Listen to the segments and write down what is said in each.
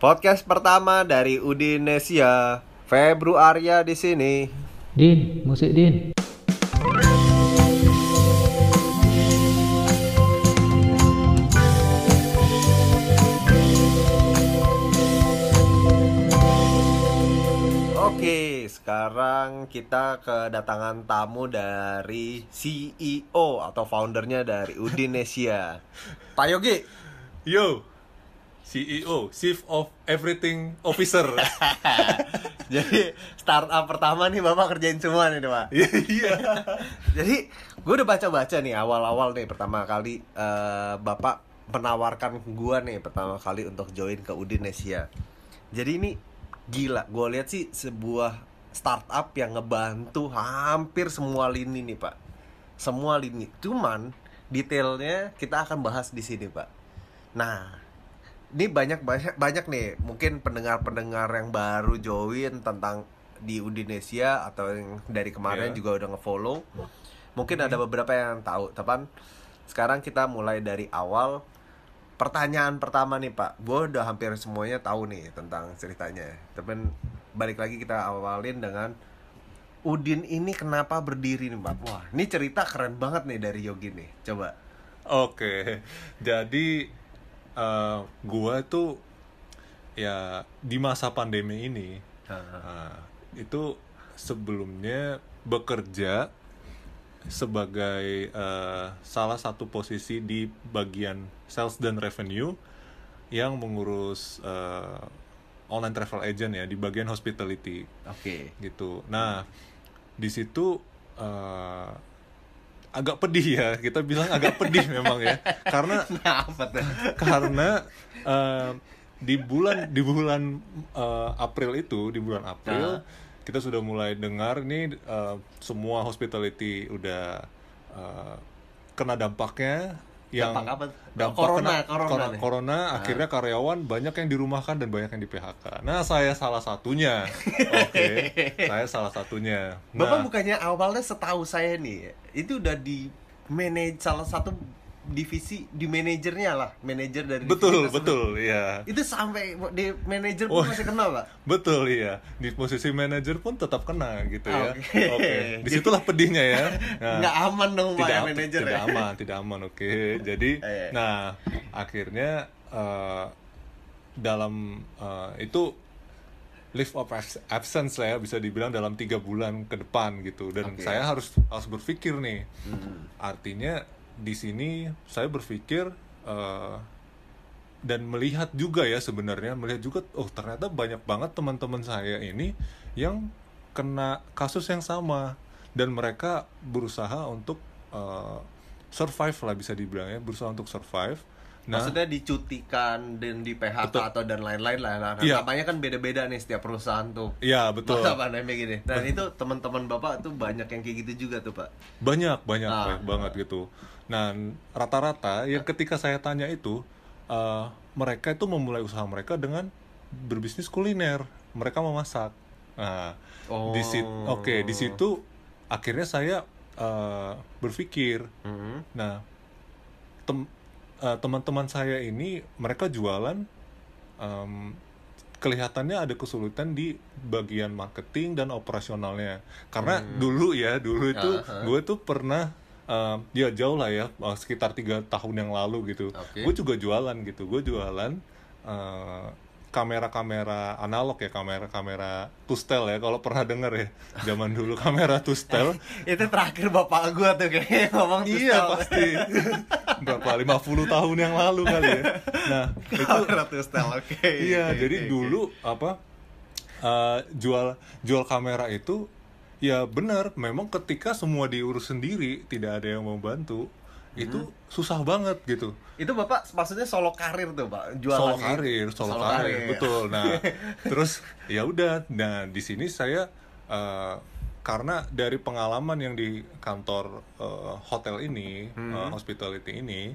Podcast pertama dari Udinesia. Februaria di sini. Din, musik Din. Oke, sekarang kita kedatangan tamu dari CEO atau foundernya dari Udinesia. Pak Yogi. Yo, CEO, Chief of Everything Officer. Jadi startup pertama nih Bapak kerjain semua nih, Pak. Iya. Jadi gue udah baca-baca nih awal-awal nih pertama kali eh, Bapak menawarkan gua nih pertama kali untuk join ke Udinesia. Jadi ini gila, gue lihat sih sebuah startup yang ngebantu hampir semua lini nih Pak. Semua lini. Cuman detailnya kita akan bahas di sini Pak. Nah, ini banyak banyak banyak nih. Mungkin pendengar-pendengar yang baru join tentang di Udinesia atau yang dari kemarin Iya. juga udah ngefollow. Mungkin ada beberapa yang tahu tepan sekarang kita mulai dari awal. Pertanyaan pertama nih pak. Gue udah hampir semuanya tahu nih tentang ceritanya. Temen balik lagi kita awalin dengan Udin ini kenapa berdiri nih pak? Wah ini cerita keren banget nih dari Yogi nih. Coba. Oke, jadi eh, gua tuh ya di masa pandemi ini eh, itu sebelumnya bekerja sebagai eh, salah satu posisi di bagian sales dan revenue yang mengurus eh, online travel agent ya di bagian hospitality. Oke. Gitu. Nah, di situ eh, agak pedih ya, kita bilang agak pedih memang ya, karena karena eh, di bulan di bulan eh, April itu di bulan April Ah. kita sudah mulai dengar nih eh, semua hospitality udah eh, kena dampaknya yang Dampak apa? dampak Corona, kena- corona corona, nih. Ah. corona, akhirnya karyawan banyak yang dirumahkan dan banyak yang di PHK. Nah, saya salah satunya. Oke, saya salah satunya. Bapak Nah, bukannya awalnya setahu saya nih, itu udah di manage salah satu divisi di manajernya lah, manajer dari divisi betul, tersebut. betul, ya. Itu sampai di manajer pun Oh. masih kenal, Pak. Betul iya. Di posisi manajer pun tetap kena gitu ya. Oke. Oke. Di situlah pedihnya ya. Nah, Nggak aman dong, Pak, ya, manajer. tidak ya. aman, tidak aman. Oke. Jadi Eh. nah, akhirnya eh, dalam eh, itu leave of abs- absence lah ya bisa dibilang dalam tiga bulan ke depan gitu dan Oke. saya harus harus berpikir nih Hmm. artinya di sini saya berpikir eh, dan melihat juga ya sebenarnya melihat juga oh ternyata banyak banget teman-teman saya ini yang kena kasus yang sama. Dan mereka berusaha untuk eh, survive lah bisa dibilang ya berusaha untuk survive nah Maksudnya dicutikan dan di PHK Betul. atau dan lain-lain lah. Nah, Iya. namanya kan beda-beda nih setiap perusahaan tuh. ya betul Masa pandemi gini. Dan itu teman-teman Bapak tuh banyak yang kayak gitu juga tuh, Pak. banyak banyak Ah. banyak banget gitu nah rata-rata yang ketika saya tanya itu eh, mereka itu memulai usaha mereka dengan berbisnis kuliner mereka memasak nah di situ Oh. oke di situ akhirnya saya eh, berpikir Hmm. nah tem- eh, teman-teman saya ini mereka jualan em, kelihatannya ada kesulitan di bagian marketing dan operasionalnya karena dulu ya dulu itu Hmm. Aha. gue tuh pernah em, ya jauh lah ya eh, sekitar tiga tahun yang lalu gitu Oke. gue juga jualan gitu gue jualan eh, kamera-kamera analog ya kamera-kamera tustel ya kalau pernah denger ya zaman dulu kamera tustel itu terakhir bapak gua tuh kayaknya ngomong Iya tustel. pasti Berapa 50 tahun yang lalu kali ya Nah itu Kamera tustel, oke. Iya Oke, jadi oke, dulu apa eh, Jual jual kamera itu Ya benar Memang ketika semua diurus sendiri Tidak ada yang mau bantu Itu susah banget gitu. Itu bapak maksudnya solo karir tuh pak, jualan solo gitu? karir, solo, karir, betul. Nah, terus ya udah. Nah, di sini saya eh, karena dari pengalaman yang di kantor eh, hotel ini, eh, hospitality ini,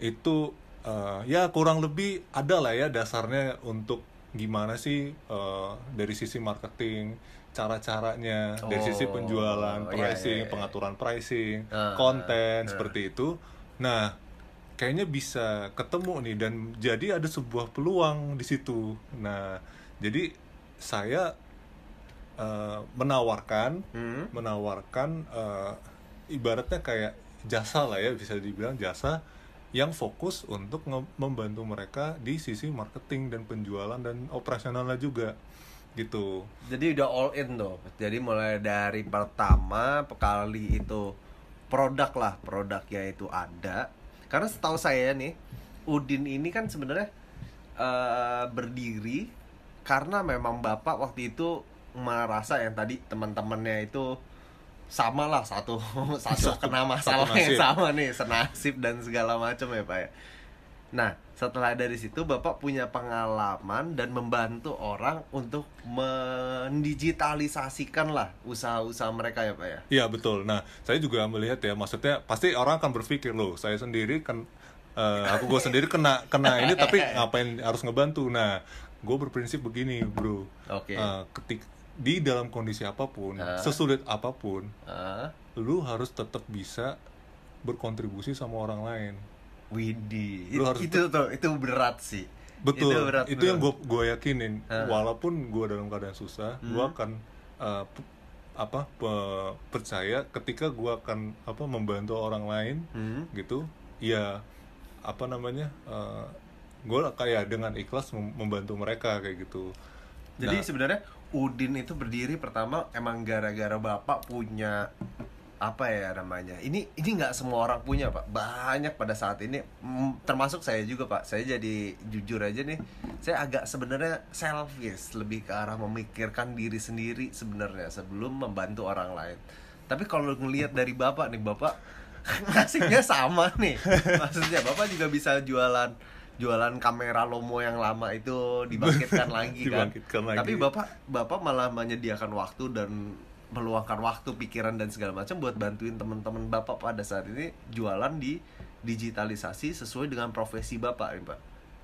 itu eh, ya kurang lebih ada lah ya dasarnya untuk gimana sih eh, dari sisi marketing, cara-caranya, dari sisi Oh, penjualan, iya, pricing, iya, iya. pengaturan pricing, Ah, konten ah. seperti itu. Nah, kayaknya bisa ketemu nih dan jadi ada sebuah peluang di situ. Nah, jadi saya eh, menawarkan Hmm. menawarkan eh, ibaratnya kayak jasa lah ya bisa dibilang jasa yang fokus untuk membantu mereka di sisi marketing dan penjualan dan operasionalnya juga gitu. Jadi udah all in tuh. Jadi mulai dari pertama kali itu produk lah, produknya itu ada. Karena setahu saya nih, Udin ini kan sebenarnya eh, berdiri karena memang bapak waktu itu merasa yang tadi teman-temannya itu sama lah satu satu Satu- kena satu masalah yang sama nih senasib dan segala macam ya pak ya. Nah setelah dari situ bapak punya pengalaman dan membantu orang untuk mendigitalisasikan lah usaha-usaha mereka ya pak ya. Iya betul. Nah saya juga melihat ya, maksudnya pasti orang akan berpikir loh, saya sendiri kan, eh, aku gue sendiri kena kena ini tapi ngapain harus ngebantu. Nah gue berprinsip begini bro, Oke. Eh, ketik di dalam kondisi apa pun, Ah. sesulit apa pun, Ah, lu harus tetap bisa berkontribusi sama orang lain. Widih, Lu itu, harus itu tuh itu berat sih. Betul. Itu Itu, berat, yang berat. gue gue yakinin. Ah. Walaupun gue dalam keadaan susah, gue Hmm. akan eh, p- apa pe- percaya ketika gue akan apa membantu orang lain Hmm. gitu. Ya apa namanya? gue kayak dengan ikhlas mem- membantu mereka kayak gitu. Jadi Nah, sebenarnya Udin itu berdiri pertama emang gara-gara bapak punya apa ya namanya? Ini ini nggak semua orang punya pak. Banyak pada saat ini. Termasuk saya juga pak. Saya jadi jujur aja nih. Saya agak sebenarnya selfish lebih ke arah memikirkan diri sendiri sebenarnya sebelum membantu orang lain. Tapi kalau ngelihat dari bapak nih bapak nasibnya sama nih. Maksudnya bapak juga bisa jualan jualan kamera Lomo yang lama itu dibangkitkan lagi kan. Dibangkitkan lagi. tapi bapak bapak malah menyediakan waktu dan meluangkan waktu pikiran dan segala macam buat bantuin teman-teman bapak pada saat ini jualan di digitalisasi sesuai dengan profesi bapak nih pak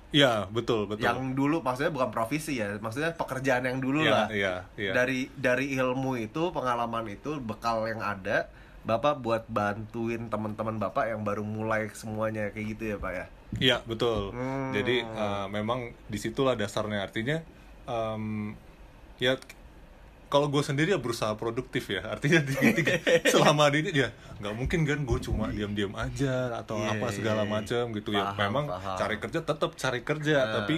Iya betul betul. yang dulu maksudnya bukan profesi ya maksudnya pekerjaan yang dulu Iya, lah iya, iya. dari dari ilmu itu pengalaman itu bekal yang ada bapak buat bantuin teman-teman bapak yang baru mulai semuanya kayak gitu ya pak ya Iya betul. Hmm. Jadi eh, memang di situlah dasarnya artinya em, ya kalau gue sendiri ya berusaha produktif ya artinya di, di- selama di ini ya nggak mungkin kan gue cuma diam-diam aja atau Iya, apa iya, segala iya. macam gitu ya Paham, memang paham. cari kerja tetap cari kerja Nah. tapi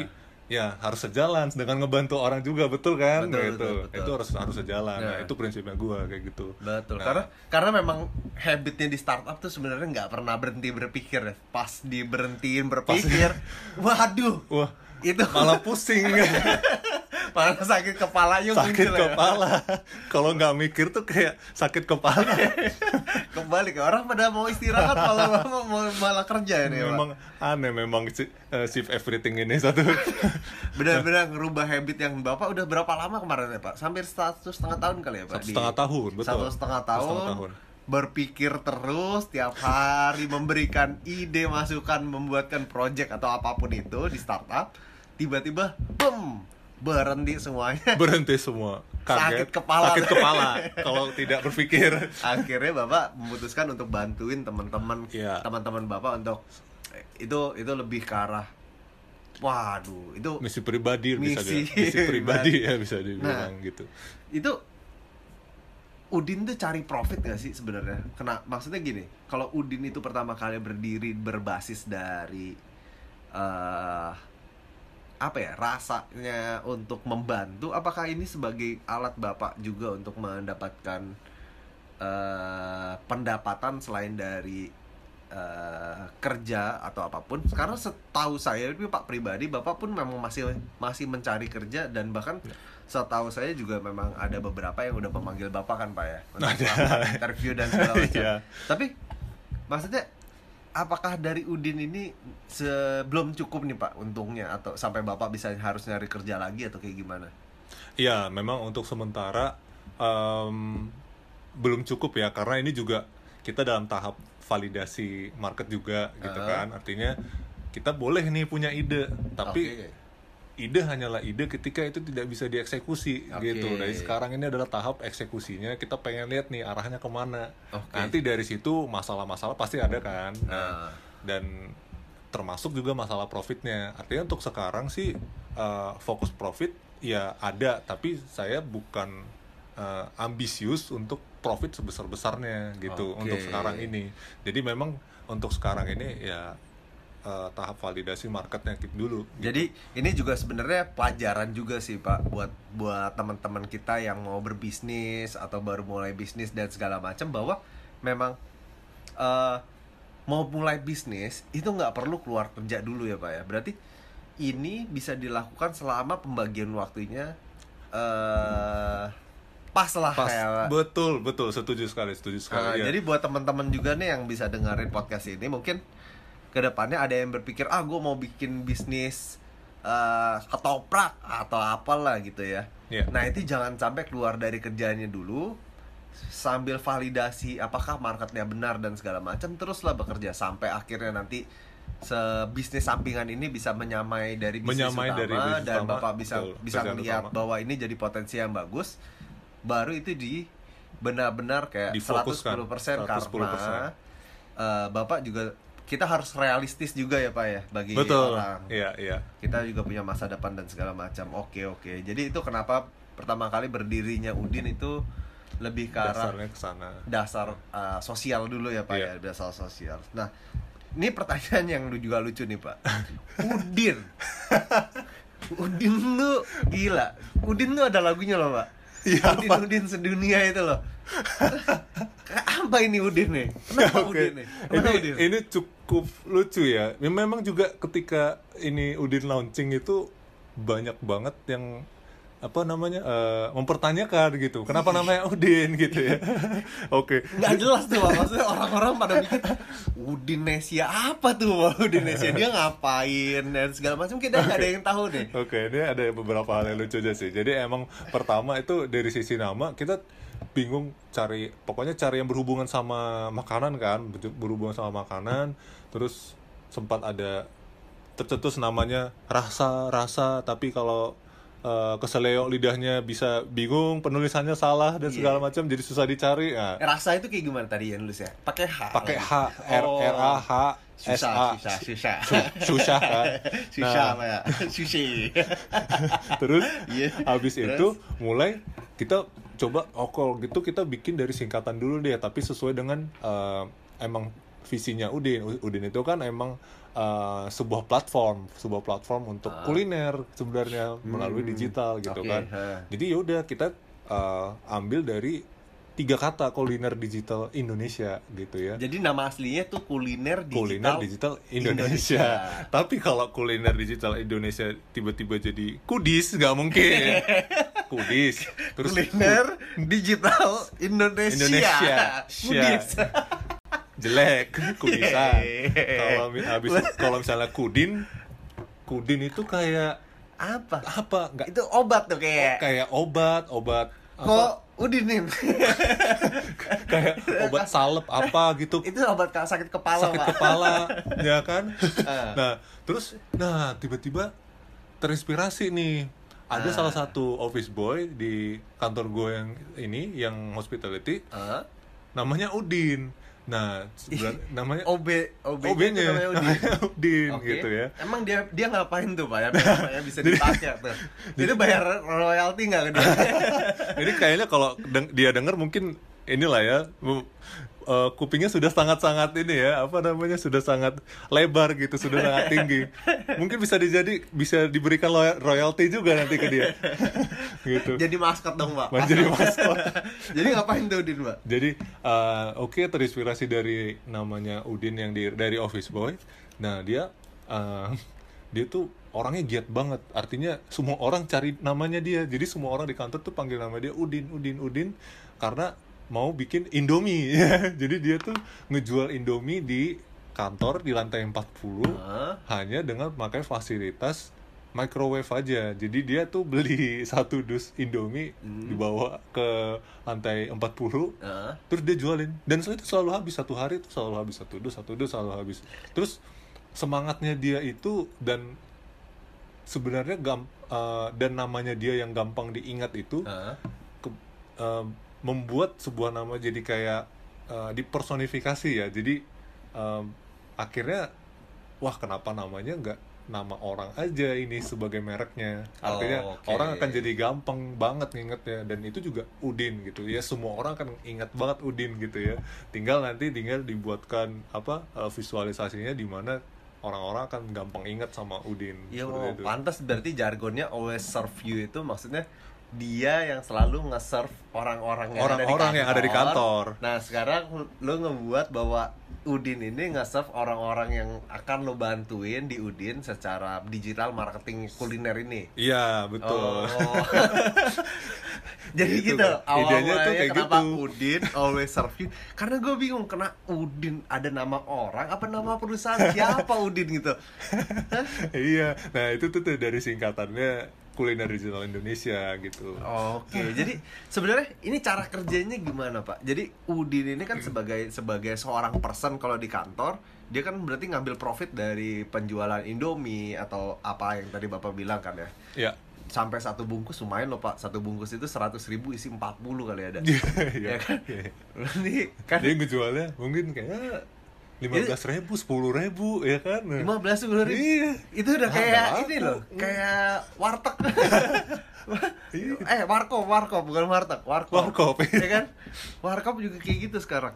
ya harus sejalan dengan ngebantu orang juga betul kan Betul, gitu betul, betul. itu harus harus sejalan nah, Nah. itu prinsipnya gue kayak gitu Betul, Nah, karena karena memang habitnya di startup tuh sebenarnya nggak pernah berhenti berpikir ya. Pas diberhentiin berpikir, waduh, wah itu malah pusing malah sakit kepalanya sakit muncul ya. kepala kalau nggak mikir tuh kayak sakit kepala Kembali ke orang pada mau istirahat malah mau, mau- malah kerja ini ya, Pak. memang aneh memang eh, shift everything ini satu Benar-benar ngerubah habit yang Bapak udah berapa lama kemarin ya, Pak? Hampir satu setengah tahun kali ya, Pak? Satu setengah tahun, betul. Satu setengah Satu tahun. setengah tahun. Berpikir terus tiap hari memberikan ide, masukan, membuatkan project atau apa pun itu di startup. Tiba-tiba, boom, berhenti semuanya. berhenti semua kaget Sakit kepala. sakit kepala kalau tidak berpikir Akhirnya Bapak memutuskan untuk bantuin teman-teman Iya. teman-teman Bapak untuk itu itu lebih ke arah Waduh, itu misi pribadi bisa Misi di- misi pribadi ya bisa dibilang Nah. gitu itu Udin tuh cari profit gak sih sebenarnya? Kena maksudnya gini, kalau Udin itu pertama kali berdiri berbasis dari eh apa ya rasanya untuk membantu, apakah ini sebagai alat bapak juga untuk mendapatkan eh pendapatan selain dari eh, kerja atau apa pun? Karena setahu saya itu pak pribadi, bapak pun memang masih masih mencari kerja dan bahkan setahu saya juga memang ada beberapa yang udah memanggil bapak kan pak ya untuk interview dan segala macam. Iya. Tapi maksudnya apakah dari Udin ini sebelum cukup nih pak untungnya atau sampai bapak bisa harus nyari kerja lagi atau kayak gimana? Iya, memang untuk sementara em, belum cukup ya karena ini juga kita dalam tahap validasi market juga gitu Ah. kan. Artinya kita boleh nih punya ide, tapi Oke. Ide hanyalah ide ketika itu tidak bisa dieksekusi Oke. gitu. Dari sekarang ini adalah tahap eksekusinya. Kita pengen lihat nih arahnya ke mana. Oke. Nanti dari situ masalah-masalah pasti ada kan. Nah. dan termasuk juga masalah profitnya artinya untuk sekarang sih eh, fokus profit ya ada tapi saya bukan eh, ambisius untuk profit sebesar besarnya gitu Oke. untuk sekarang ini jadi memang untuk sekarang ini ya eh, tahap validasi marketnya gitu dulu Jadi ini juga sebenarnya pelajaran juga sih Pak buat buat teman-teman kita yang mau berbisnis atau baru mulai bisnis dan segala macam bahwa memang eh, mau mulai bisnis itu nggak perlu keluar kerja dulu ya Pak ya. Berarti ini bisa dilakukan selama pembagian waktunya eh pas lah pas kayak betul betul setuju sekali setuju sekali Nah, ya. Jadi buat teman-teman juga nih yang bisa dengerin podcast ini mungkin ke depannya ada yang berpikir ah gue mau bikin bisnis eh, ketoprak atau apalah gitu ya. Iya. Nah itu jangan sampai keluar dari kerjaannya dulu sambil validasi apakah marketnya benar dan segala macam teruslah bekerja sampai akhirnya nanti sebisnis sampingan ini bisa menyamai dari bisnis Menyamai utama dari bisnis dan utama, bapak bisa betul, bisa melihat utama. bahwa ini jadi potensi yang bagus baru itu di benar-benar kayak Difokuskan, 110% karena 110%. eh, bapak juga kita harus realistis juga ya pak ya bagi betul. orang. Iya iya. Kita juga punya masa depan dan segala macam. Oke oke. Jadi itu kenapa pertama kali berdirinya Udin itu lebih ke arah dasarnya ke sana. dasar uh, sosial dulu ya pak Iya. ya dasar sosial. Nah ini pertanyaan yang juga lucu nih pak. Udin. Udin lu gila. Udin lu ada lagunya loh pak Iya, Udin apa? Udin sedunia itu loh apa ini Udin nih kenapa Oke. Udin nih kenapa Ini Udin ini cukup lucu ya. Ya, Memang juga ketika ini Udin launching itu banyak banget yang apa namanya eh, mempertanyakan gitu. Kenapa namanya Udin gitu ya? Oke. nggak jelas tuh maksudnya orang-orang pada mikir Udinesia apa tuh Pak? Udinesia dia ngapain dan segala macam kita nggak ada yang tahu deh Oke, ini ada beberapa hal yang lucu aja sih. Jadi emang pertama itu dari sisi nama kita bingung cari pokoknya cari yang berhubungan sama makanan kan, ber- berhubungan sama makanan. Terus sempat ada tercetus namanya rasa rasa tapi kalau eh, keseleo lidahnya bisa bingung penulisannya salah dan segala Iya. macam jadi susah dicari nah, rasa itu kayak gimana tadi yang nulis ya pakai H pakai. H R Oh. R A H S susah A susah susah Su- susah kan susah Nah, ya sushi terus Iya. habis Terus? itu mulai kita coba oh kalau gitu kita bikin dari singkatan dulu deh tapi sesuai dengan eh, emang visinya Udin Udin itu kan emang eh, sebuah platform sebuah platform untuk Ah. kuliner sebenarnya melalui Hmm. digital gitu Oke, kan jadi yaudah kita eh, ambil dari tiga kata kuliner digital Indonesia gitu ya jadi nama aslinya tuh kuliner digital kuliner digital Indonesia. Tapi kalau kuliner digital Indonesia tiba-tiba jadi kudis nggak mungkin. kudis. Terus kuliner digital Indonesia, Indonesia. Kudis. Jelek kudisan. Kalau habis kalau misalnya kudin kudin itu kayak apa apa? Nggak itu obat tuh kayak kayak obat, obat kok udinin kayak obat salep apa gitu. itu obat sakit kepala sakit Pak. kepala ya kan Ah. nah terus nah tiba-tiba terinspirasi nih ada Ah. salah satu office boy di kantor gue yang ini yang hospitality Hah? namanya Udin nah sebenarnya namanya OB OB OB-nya namanya Udin. namanya Udin Oke. gitu ya Emang dia dia ngapain tuh pak ya? Yang bisa dipakai tuh? Itu bayar royalti nggak ke dia? Ini kayaknya kalau deng- dia denger mungkin inilah ya eh, kupingnya sudah sangat-sangat ini ya apa namanya sudah sangat lebar gitu sudah sangat tinggi. Mungkin bisa dijadi bisa diberikan royalti juga nanti ke dia. Gitu. Jadi maskot dong pak. Menjadi maskot. Jadi ngapain tuh Udin pak? jadi eh, oke terinspirasi dari namanya Udin yang di, dari Office Boy. Nah dia eh, dia tuh orangnya giat banget. Artinya semua orang cari namanya dia. Jadi semua orang di kantor tuh panggil nama dia Udin Udin Udin. Karena mau bikin Indomie jadi dia tuh ngejual Indomie di kantor di lantai 40 Hah? hanya dengan pakai fasilitas microwave aja. Jadi dia tuh beli satu dus Indomie Hmm. dibawa ke lantai 40 Hah? terus dia jualin dan itu selalu habis satu hari itu selalu habis satu dus satu dus selalu habis terus semangatnya dia itu dan sebenarnya gam eh, dan namanya dia yang gampang diingat itu Hah? ke- eh, membuat sebuah nama jadi kayak eh, dipersonifikasi ya. Jadi em, akhirnya wah kenapa namanya nggak nama orang aja ini sebagai mereknya? Artinya Oh, oke. orang akan jadi gampang banget ngingetnya. Dan itu juga Udin gitu ya. Semua orang akan ingat banget Udin gitu ya. Tinggal nanti tinggal dibuatkan apa eh, visualisasinya di mana orang-orang akan gampang ingat sama Udin. Iya, oh, itu. pantas berarti jargonnya always serve you itu. Maksudnya dia yang selalu nge-serve orang-orang yang, Orang-orang yang ada di kantor. Nah, sekarang lu ngebuat bahwa Udin ini nge-serve orang-orang yang akan lo bantuin di Udin secara digital marketing kuliner ini. iya betul Oh. Jadi Gitu, gitu, Kak. awal Idenya tuh kayak kenapa gitu. Udin always serve you Karena gue bingung, kena Udin ada nama orang apa nama perusahaan Siapa Udin gitu iya nah itu tuh tuh dari singkatannya kuliner digital Indonesia gitu. Oke, jadi sebenarnya ini cara kerjanya gimana Pak? Jadi Udin ini kan sebagai sebagai seorang person kalau di kantor dia kan berarti ngambil profit dari penjualan Indomie atau apa yang tadi Bapak bilang kan ya? Ya sampai satu bungkus lumayan loh pak. Satu bungkus itu seratus ribu isi 40 kali ada. Iya, ya kan? iya. ini kan dia ngejualnya mungkin kayak lima belas ribu sepuluh ribu ya kan? lima belas sepuluh ribu? Iya. itu udah Ah, kayak ini loh kayak warteg. Iya. eh warkop warkop bukan warteg warkop. Warkop, ya kan? Warkop juga kayak gitu sekarang.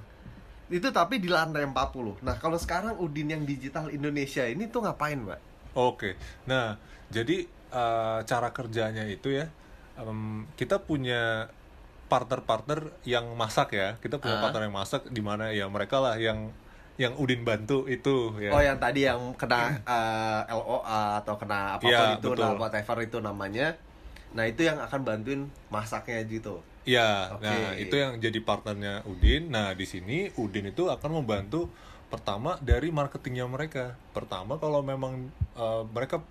Itu tapi di lantai 40 nah kalau sekarang Udin yang digital Indonesia ini tuh ngapain mbak? Oke, nah jadi eh, cara kerjanya itu ya em, kita punya partner-partner yang masak ya, kita punya Ah. partner yang masak di mana ya mereka lah yang yang Udin bantu itu ya. Oh yang tadi yang kena eh, LOA atau kena apa pun Iya, itu betul. lah whatever itu namanya. Nah itu yang akan bantuin masaknya gitu. Ya, Oke. nah itu yang jadi partnernya Udin. Nah di sini Udin itu akan membantu pertama dari marketingnya mereka. Pertama kalau memang eh, mereka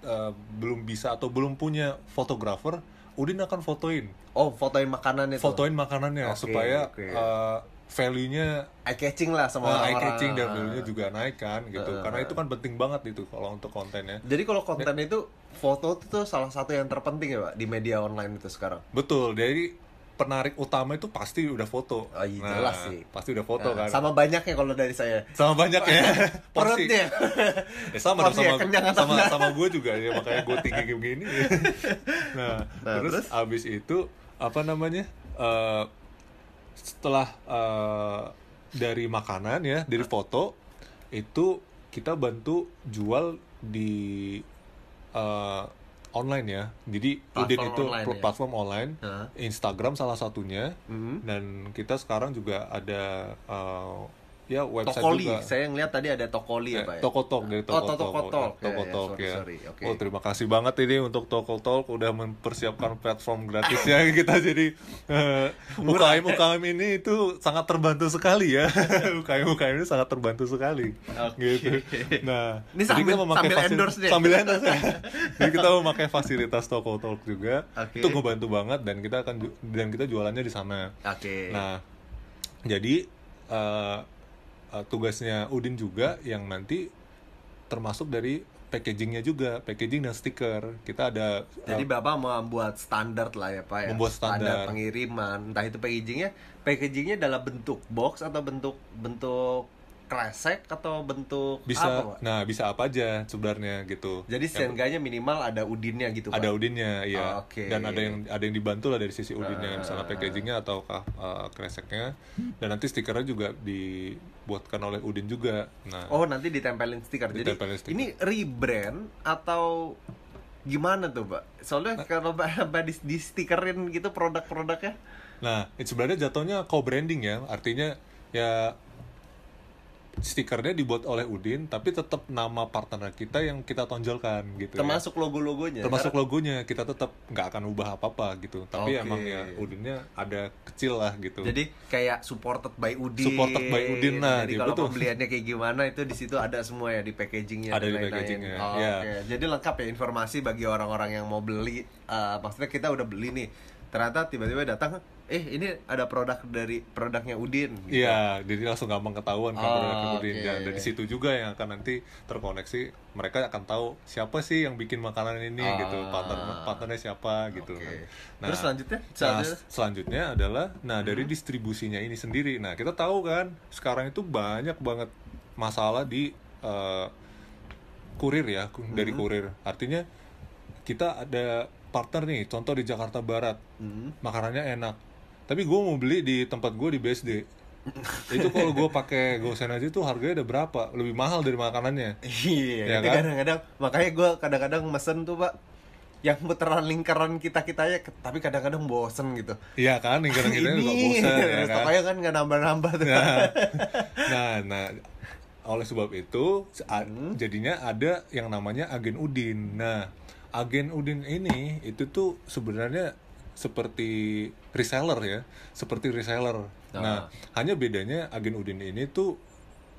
eh, belum bisa atau belum punya fotografer, Udin akan fotoin, Oh fotoin makanan itu. fotoin makanannya Oke, supaya oke. eh, value-nya eye catching lah sama eye orang-orang. catching dan value-nya juga naik kan gitu. Eh, Karena itu kan penting banget itu kalau untuk kontennya. Jadi kalau konten itu foto itu tuh salah satu yang terpenting ya pak di media online itu sekarang. Betul, dari penarik utama itu pasti udah foto. Oh, iya, jelas sih. Pasti udah foto Nah, kan. Sama banyaknya kalau dari saya. sama banyak ya porsi Perutnya. ya sama dong Porsinya sama sama enggak? sama gue juga ya makanya gue tinggi kayak begini nah, Nah, terus, terus? abis itu apa namanya eh, setelah eh, dari makanan ya dari foto itu kita bantu jual di eh, online ya jadi Platform Udin itu online ya? platform online Heeh. Instagram salah satunya Mhm. dan kita sekarang juga ada eh, ya website Tokoli, juga saya ngeliat tadi ada Tokoli ya Eh, pak ya. Toko Talk dari Oh, Toko Toko Talk. Talk. Toko Ya, ya, sorry, ya. sorry. Oke. Oh, terima kasih banget ini untuk Toko Talk udah mempersiapkan platform gratisnya kita jadi eh, UKM UKM ini itu sangat terbantu sekali ya. UKM UKM ini sangat terbantu sekali. Oke. Gitu. Nah, Ini sambil- kita memakai sambil endorse nih. Sambil endorse. ya. jadi kita memakai fasilitas Toko Talk juga. Oke. Itu ngebantu banget dan kita akan dan kita jualannya di sana. Oke. Nah, jadi eh, eh, tugasnya Udin juga yang nanti termasuk dari packagingnya juga, packaging dan stiker. Kita ada Jadi eh, bapak mau membuat standar lah ya pak ya. Membuat standar. pengiriman, entah itu packagingnya, packagingnya dalam bentuk box atau bentuk bentuk kresek atau bentuk bisa, apa pak? nah bisa apa aja sebenarnya gitu. Jadi seenggaknya minimal ada udinnya gitu pak. ada Udinnya, iya. Oh, oke. Dan ada yang ada yang dibantu lah dari sisi Udinnya, Ah. misalnya packagingnya atau uh, kreseknya. Dan nanti stikernya juga dibuatkan oleh Udin juga. Nah, Oh nanti ditempelin stiker. Jadi Ditempelin stiker. ini rebrand atau gimana tuh pak? Soalnya kalau pak Pak di, di stikerin gitu produk-produknya. Nah, itu sebenarnya jatuhnya co-branding ya, artinya ya stikernya dibuat oleh Udin, tapi tetap nama partner kita yang kita tonjolkan gitu. ya. Termasuk logo-logonya. termasuk Karena- logonya kita tetap nggak akan ubah apa-apa gitu. Tapi Oke. emang ya Udinnya ada kecil lah gitu. Jadi kayak supported by Udin. Supported by Udin, nah, Jadi dia kalau betul. pembeliannya kayak gimana itu di situ ada semua ya di packagingnya. Ada di packagingnya, Oh, ya. Oke. Jadi lengkap ya informasi bagi orang-orang yang mau beli. Eh, maksudnya kita udah beli nih. Ternyata tiba-tiba datang, eh ini ada produk dari produknya Udin. gitu. Iya, jadi langsung gampang ketahuan kan Oh, produknya Udin. oke. Dan dari situ juga yang akan nanti terkoneksi, mereka akan tahu siapa sih yang bikin makanan ini Ah. gitu, partner partnernya siapa gitu. Kan. Terus selanjutnya? Nah, Selanjutnya? adalah nah dari distribusinya ini sendiri. Nah, kita tahu kan sekarang itu banyak banget masalah di eh, kurir ya dari kurir artinya kita ada partner nih contoh di Jakarta Barat Hmm. makanannya enak tapi gue mau beli di tempat gue di BSD itu kalau gue pakai GoSend aja tuh harganya udah berapa lebih mahal dari makanannya Iya, Ya kan? kadang-kadang makanya gue kadang-kadang mesen tuh pak yang puteran lingkaran kita kitanya tapi kadang-kadang bosen gitu. iya kan lingkaran kita juga bosan ya kan Pokoknya kan nggak nambah-nambah tuh. nah, nah, nah, oleh sebab itu Hmm. jadinya ada yang namanya agen Udin. Nah, agen Udin ini itu tuh sebenarnya seperti reseller ya, seperti reseller. Nah, hanya bedanya agen Udin ini tuh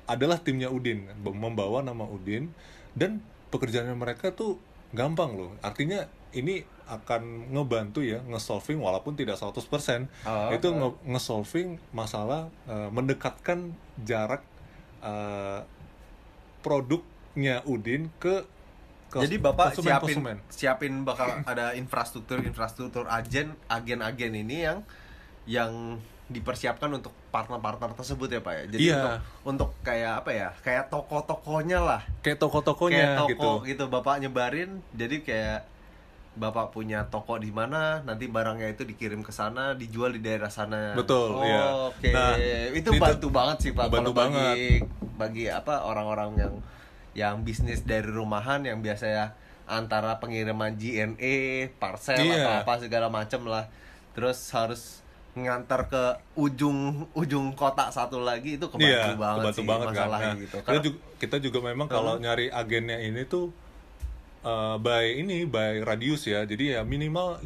adalah timnya Udin, membawa nama Udin dan pekerjaannya mereka tuh gampang loh. Artinya ini akan ngebantu ya nge-solving walaupun tidak 100% Oh, itu nge- nge-solving masalah eh, mendekatkan jarak eh, produknya Udin ke, ke Jadi bapak konsumen- siapin konsumen. siapin bakal ada infrastruktur infrastruktur agen agen-agen ini yang yang dipersiapkan untuk partner-partner tersebut ya pak ya. Jadi Iya. untuk untuk kayak apa ya kayak toko-tokonya lah. kayak kayak toko-tokonya toko gitu gitu. bapak nyebarin jadi kayak bapak punya toko di mana nanti barangnya itu dikirim ke sana dijual di daerah sana Betul, oh, iya. oke Nah, itu itu- bantu banget sih pak bantu kalau bagi banget. bagi apa orang-orang yang yang bisnis dari rumahan yang biasanya antara pengiriman JNE parcel Iya. atau apa segala macem lah terus harus ngantar ke ujung ujung kota satu lagi itu kebantu Iya, banget kebantu sih banget kan. masalahnya Nah, gitu kita, Karena- juga, kita juga memang kalau nyari agennya ini tuh eh, by ini by radius ya. Jadi ya minimal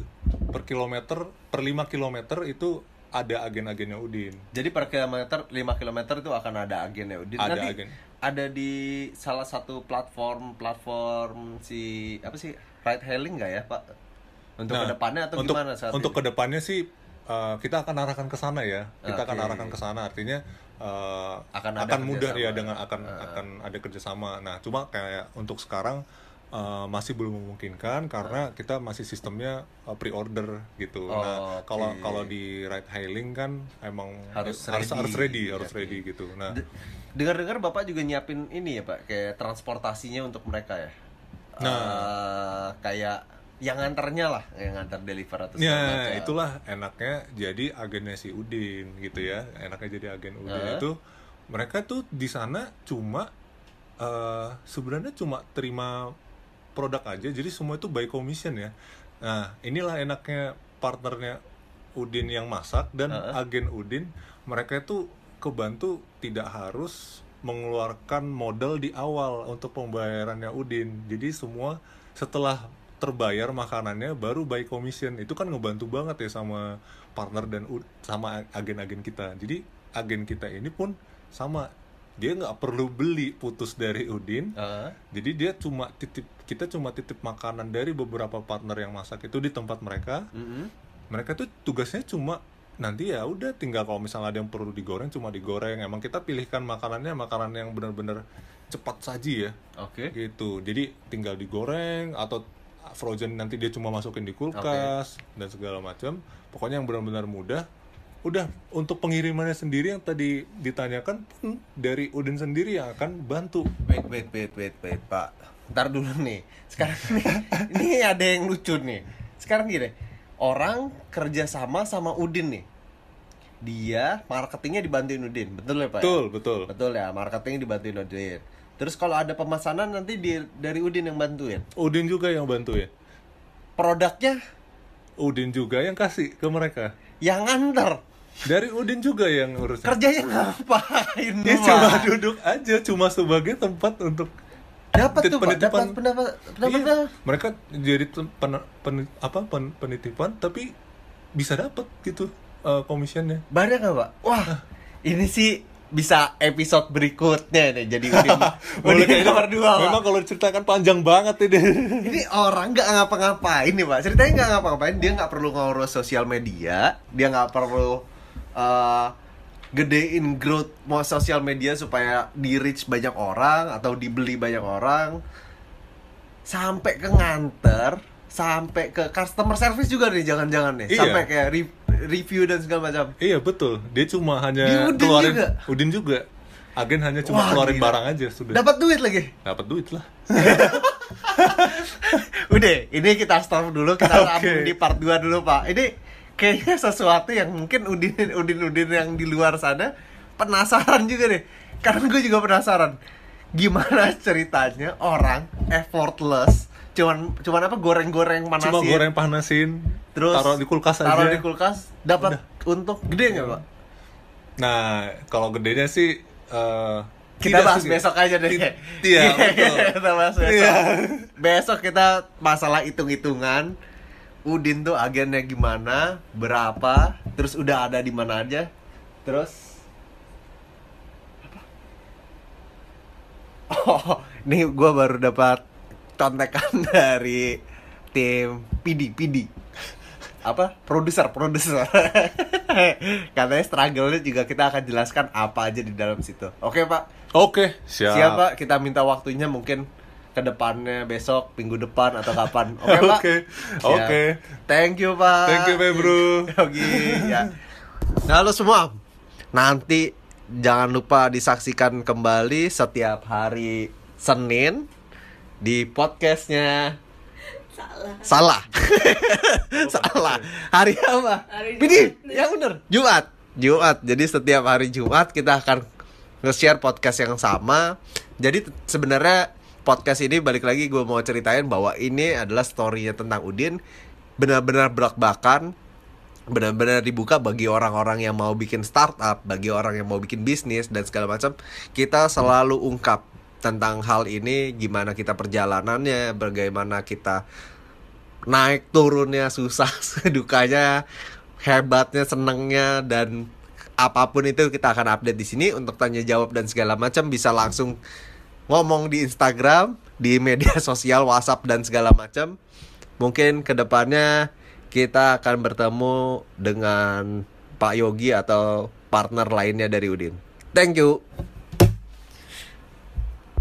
per kilometer per 5 kilometer itu ada agen-agennya Udin. Jadi per kilometer 5 kilometer itu akan ada agennya. Di, Ada nanti agen. Ada di salah satu platform platform si apa sih ride hailing nggak ya Pak? Untuk Nah, ke depannya atau untuk, gimana saat Untuk ini? ke depannya sih uh, kita akan arahkan ke sana ya. Kita akan Oke. arahkan ke sana artinya uh, Akan akan, mudah kerjasama. ya dengan akan akan ada kerjasama. Nah cuma kayak untuk sekarang uh, masih belum memungkinkan karena kita masih sistemnya uh, pre-order gitu. Oh, nah kalau oke. kalau di ride hailing kan emang Harus harus ready. harus ready, harus ready gitu. Nah De- Dengar-dengar Bapak juga nyiapin ini ya Pak, kayak transportasinya untuk mereka ya. Nah. Eh, kayak yang nganternya lah, yang nganter deliver atau Ya, macam. itulah enaknya jadi agennya si Udin gitu ya. Enaknya jadi agen Udin Heeh. itu mereka tuh di sana cuma eh sebenarnya cuma terima produk aja. Jadi semua itu by commission ya. Nah, inilah enaknya partnernya Udin yang masak dan Heeh. agen Udin mereka itu kebantu tidak harus mengeluarkan modal di awal untuk pembayarannya Udin. Jadi semua setelah terbayar makanannya baru by commission itu kan ngebantu banget ya sama partner dan sama agen-agen kita. Jadi agen kita ini pun sama dia nggak perlu beli putus dari Udin. Heeh. Jadi dia cuma titip kita cuma titip makanan dari beberapa partner yang masak itu di tempat mereka. Mm-mm. mereka tuh tugasnya cuma nanti ya udah tinggal kalau misalnya ada yang perlu digoreng cuma digoreng. Emang kita pilihkan makanannya makanan yang benar-benar cepat saji ya. Oke. gitu. Jadi tinggal digoreng atau frozen nanti dia cuma masukin di kulkas dan segala macam. Pokoknya yang benar-benar mudah. Udah untuk pengirimannya sendiri yang tadi ditanyakan pun dari Udin sendiri yang akan bantu. Wait, wait, wait, wait, wait, Pak. Ntar dulu nih. Sekarang nih, ini ada yang lucu nih. Sekarang gini, orang kerja sama sama Udin nih. Dia marketingnya dibantuin Udin, betul ya Pak? ya? betul betul Betul ya, marketing dibantuin Udin. Terus kalau ada pemesanan nanti di, dari Udin yang bantuin. Udin juga yang bantu ya Produknya Udin juga yang kasih ke mereka yang nganter. dari Udin juga yang urusan Kerjanya ngapain? Dia cuma duduk aja, cuma sebagai tempat untuk dapat tuh Pak, dapat pendapat pendapat Iya, mereka jadi pen- pen- apa pen- penitipan tapi bisa dapat gitu eh, komisionnya. Banyak nggak pak? Wah, ini sih bisa episode berikutnya nih jadi Udin, Boleh nomor dua Memang kalau diceritakan panjang banget ini. Ini orang nggak ngapa-ngapain nih pak. Ceritanya nggak ngapa-ngapain. Dia nggak perlu ngurus sosial media. Dia nggak perlu eh, gedein growth mau sosial media supaya di reach banyak orang atau dibeli banyak orang. Sampai ke nganter, sampai ke customer service juga nih jangan-jangan nih. Iya. Sampai kayak re- review dan segala macam. iya betul, dia cuma hanya Di Udin keluarin juga? Udin juga. agen hanya cuma Wah, keluarin gila. barang aja sudah Dapat duit lagi. dapat duit lah Udah, ini kita stop dulu, kita sambung di part 2 dulu, Pak. Ini kayaknya sesuatu yang mungkin udin udin udin yang di luar sana penasaran juga deh. Karena gue juga penasaran. Gimana ceritanya orang effortless cuman cuman apa goreng-goreng manasin cuma goreng panasin terus taruh di kulkas aja. taruh di kulkas dapat untuk gede nggak pak? Nah kalau gedenya sih eh, kita bahas sih. besok aja deh. Ti- iya betul kita bahas besok. Iya. besok kita masalah hitung-hitungan Udin tuh agennya gimana berapa terus udah ada di mana aja terus apa? oh ini gue baru dapat contekan dari tim PD PD apa? Produser produser. Katanya struggle-nya juga kita akan jelaskan apa aja di dalam situ. Oke pak? Oke. Siap Siap Pak, kita minta waktunya mungkin ke depannya besok, minggu depan atau kapan. Oke Pak? Oke, Siap. oke. Thank you Pak. Thank you, Febru. Oke, ya. Nah, halo semua. Nanti jangan lupa disaksikan kembali setiap hari Senin di podcastnya Salah. Salah. Salah. Hari apa? Hari Jumat. yang bener. Jumat. Jumat. Jadi setiap hari Jumat kita akan nge-share podcast yang sama. Jadi sebenarnya podcast ini balik lagi gue mau ceritain bahwa ini adalah story-nya tentang Udin benar-benar belak-belakan benar-benar dibuka bagi orang-orang yang mau bikin startup, bagi orang yang mau bikin bisnis dan segala macam. Kita selalu ungkap tentang hal ini, gimana kita perjalanannya, bagaimana kita naik turunnya susah, dukanya, hebatnya, senengnya dan apa pun itu kita akan update di sini untuk tanya jawab dan segala macam bisa langsung ngomong di Instagram, di media sosial, WhatsApp dan segala macam. Mungkin ke depannya kita akan bertemu dengan Pak Yogi atau partner lainnya dari Udin. Thank you.